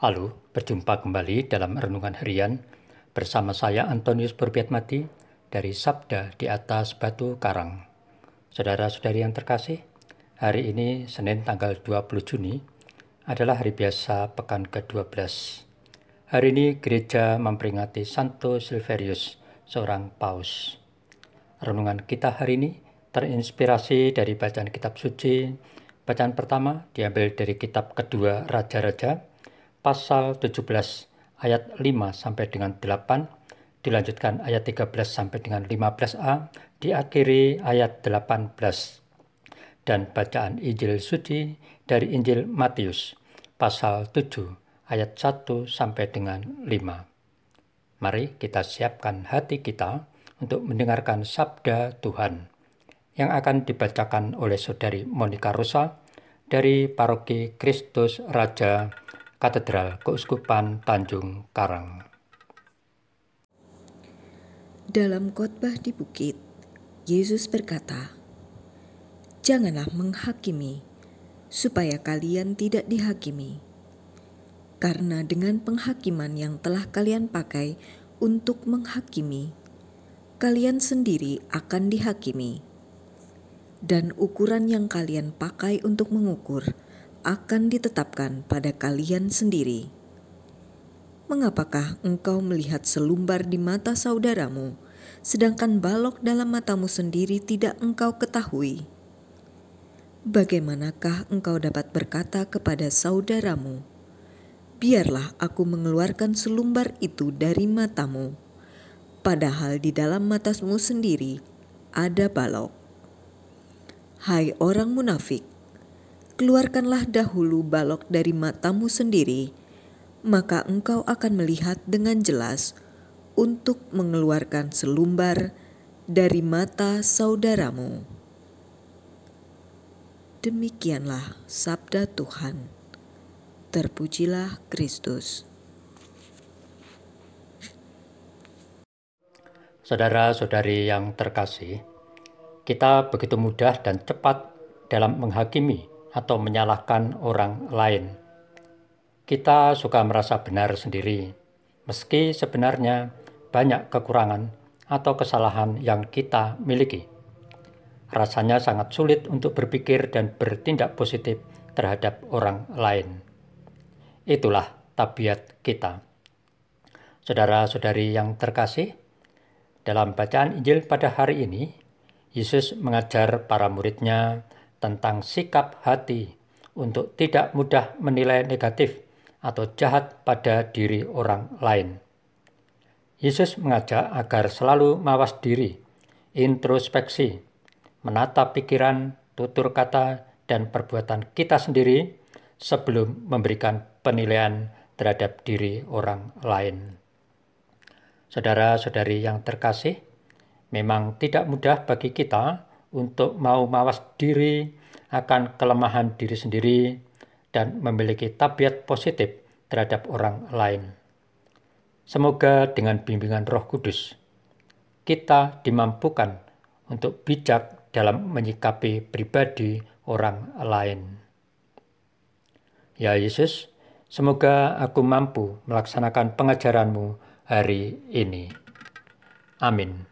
Halo, berjumpa kembali dalam Renungan Harian bersama saya Antonius Berbiatmati dari Sabda di atas Batu Karang. Saudara-saudari yang terkasih, hari ini Senin tanggal 20 Juni adalah hari biasa pekan ke-12. Hari ini gereja memperingati Santo Silverius, seorang paus. Renungan kita hari ini terinspirasi dari bacaan kitab suci. Bacaan pertama diambil dari kitab kedua Raja-Raja pasal 17 ayat 5 sampai dengan 8, dilanjutkan ayat 13 sampai dengan 15a, diakhiri ayat 18. Dan bacaan Injil suci dari Injil Matius pasal 7 ayat 1 sampai dengan 5. Mari kita siapkan hati kita untuk mendengarkan sabda Tuhan yang akan dibacakan oleh Saudari Monica Rosa dari Paroki Kristus Raja Katedral Keuskupan Tanjung Karang. Dalam khotbah di bukit, Yesus berkata, "Janganlah menghakimi, supaya kalian tidak dihakimi, karena dengan penghakiman yang telah kalian pakai untuk menghakimi, kalian sendiri akan dihakimi, dan ukuran yang kalian pakai untuk mengukur." Akan ditetapkan pada kalian sendiri. Mengapakah engkau melihat selumbar di mata saudaramu, sedangkan balok dalam matamu sendiri tidak engkau ketahui? Bagaimanakah engkau dapat berkata kepada saudaramu, "Biarlah aku mengeluarkan selumbar itu dari matamu," padahal di dalam matamu sendiri ada balok? Hai orang munafik! Keluarkanlah dahulu balok dari matamu sendiri, maka engkau akan melihat dengan jelas untuk mengeluarkan selumbar dari mata saudaramu. Demikianlah sabda Tuhan. Terpujilah Kristus. Saudara-saudari yang terkasih, kita begitu mudah dan cepat dalam menghakimi atau menyalahkan orang lain. Kita suka merasa benar sendiri, meski sebenarnya banyak kekurangan atau kesalahan yang kita miliki. Rasanya sangat sulit untuk berpikir dan bertindak positif terhadap orang lain. Itulah tabiat kita. Saudara-saudari yang terkasih, dalam bacaan Injil pada hari ini, Yesus mengajar para muridnya tentang sikap hati untuk tidak mudah menilai negatif atau jahat pada diri orang lain. Yesus mengajak agar selalu mawas diri, introspeksi, menata pikiran, tutur kata, dan perbuatan kita sendiri sebelum memberikan penilaian terhadap diri orang lain. Saudara-saudari yang terkasih, memang tidak mudah bagi kita untuk mau mawas diri akan kelemahan diri sendiri dan memiliki tabiat positif terhadap orang lain. Semoga dengan bimbingan Roh Kudus, kita dimampukan untuk bijak dalam menyikapi pribadi orang lain. Ya Yesus, semoga aku mampu melaksanakan pengajaranmu hari ini. Amin.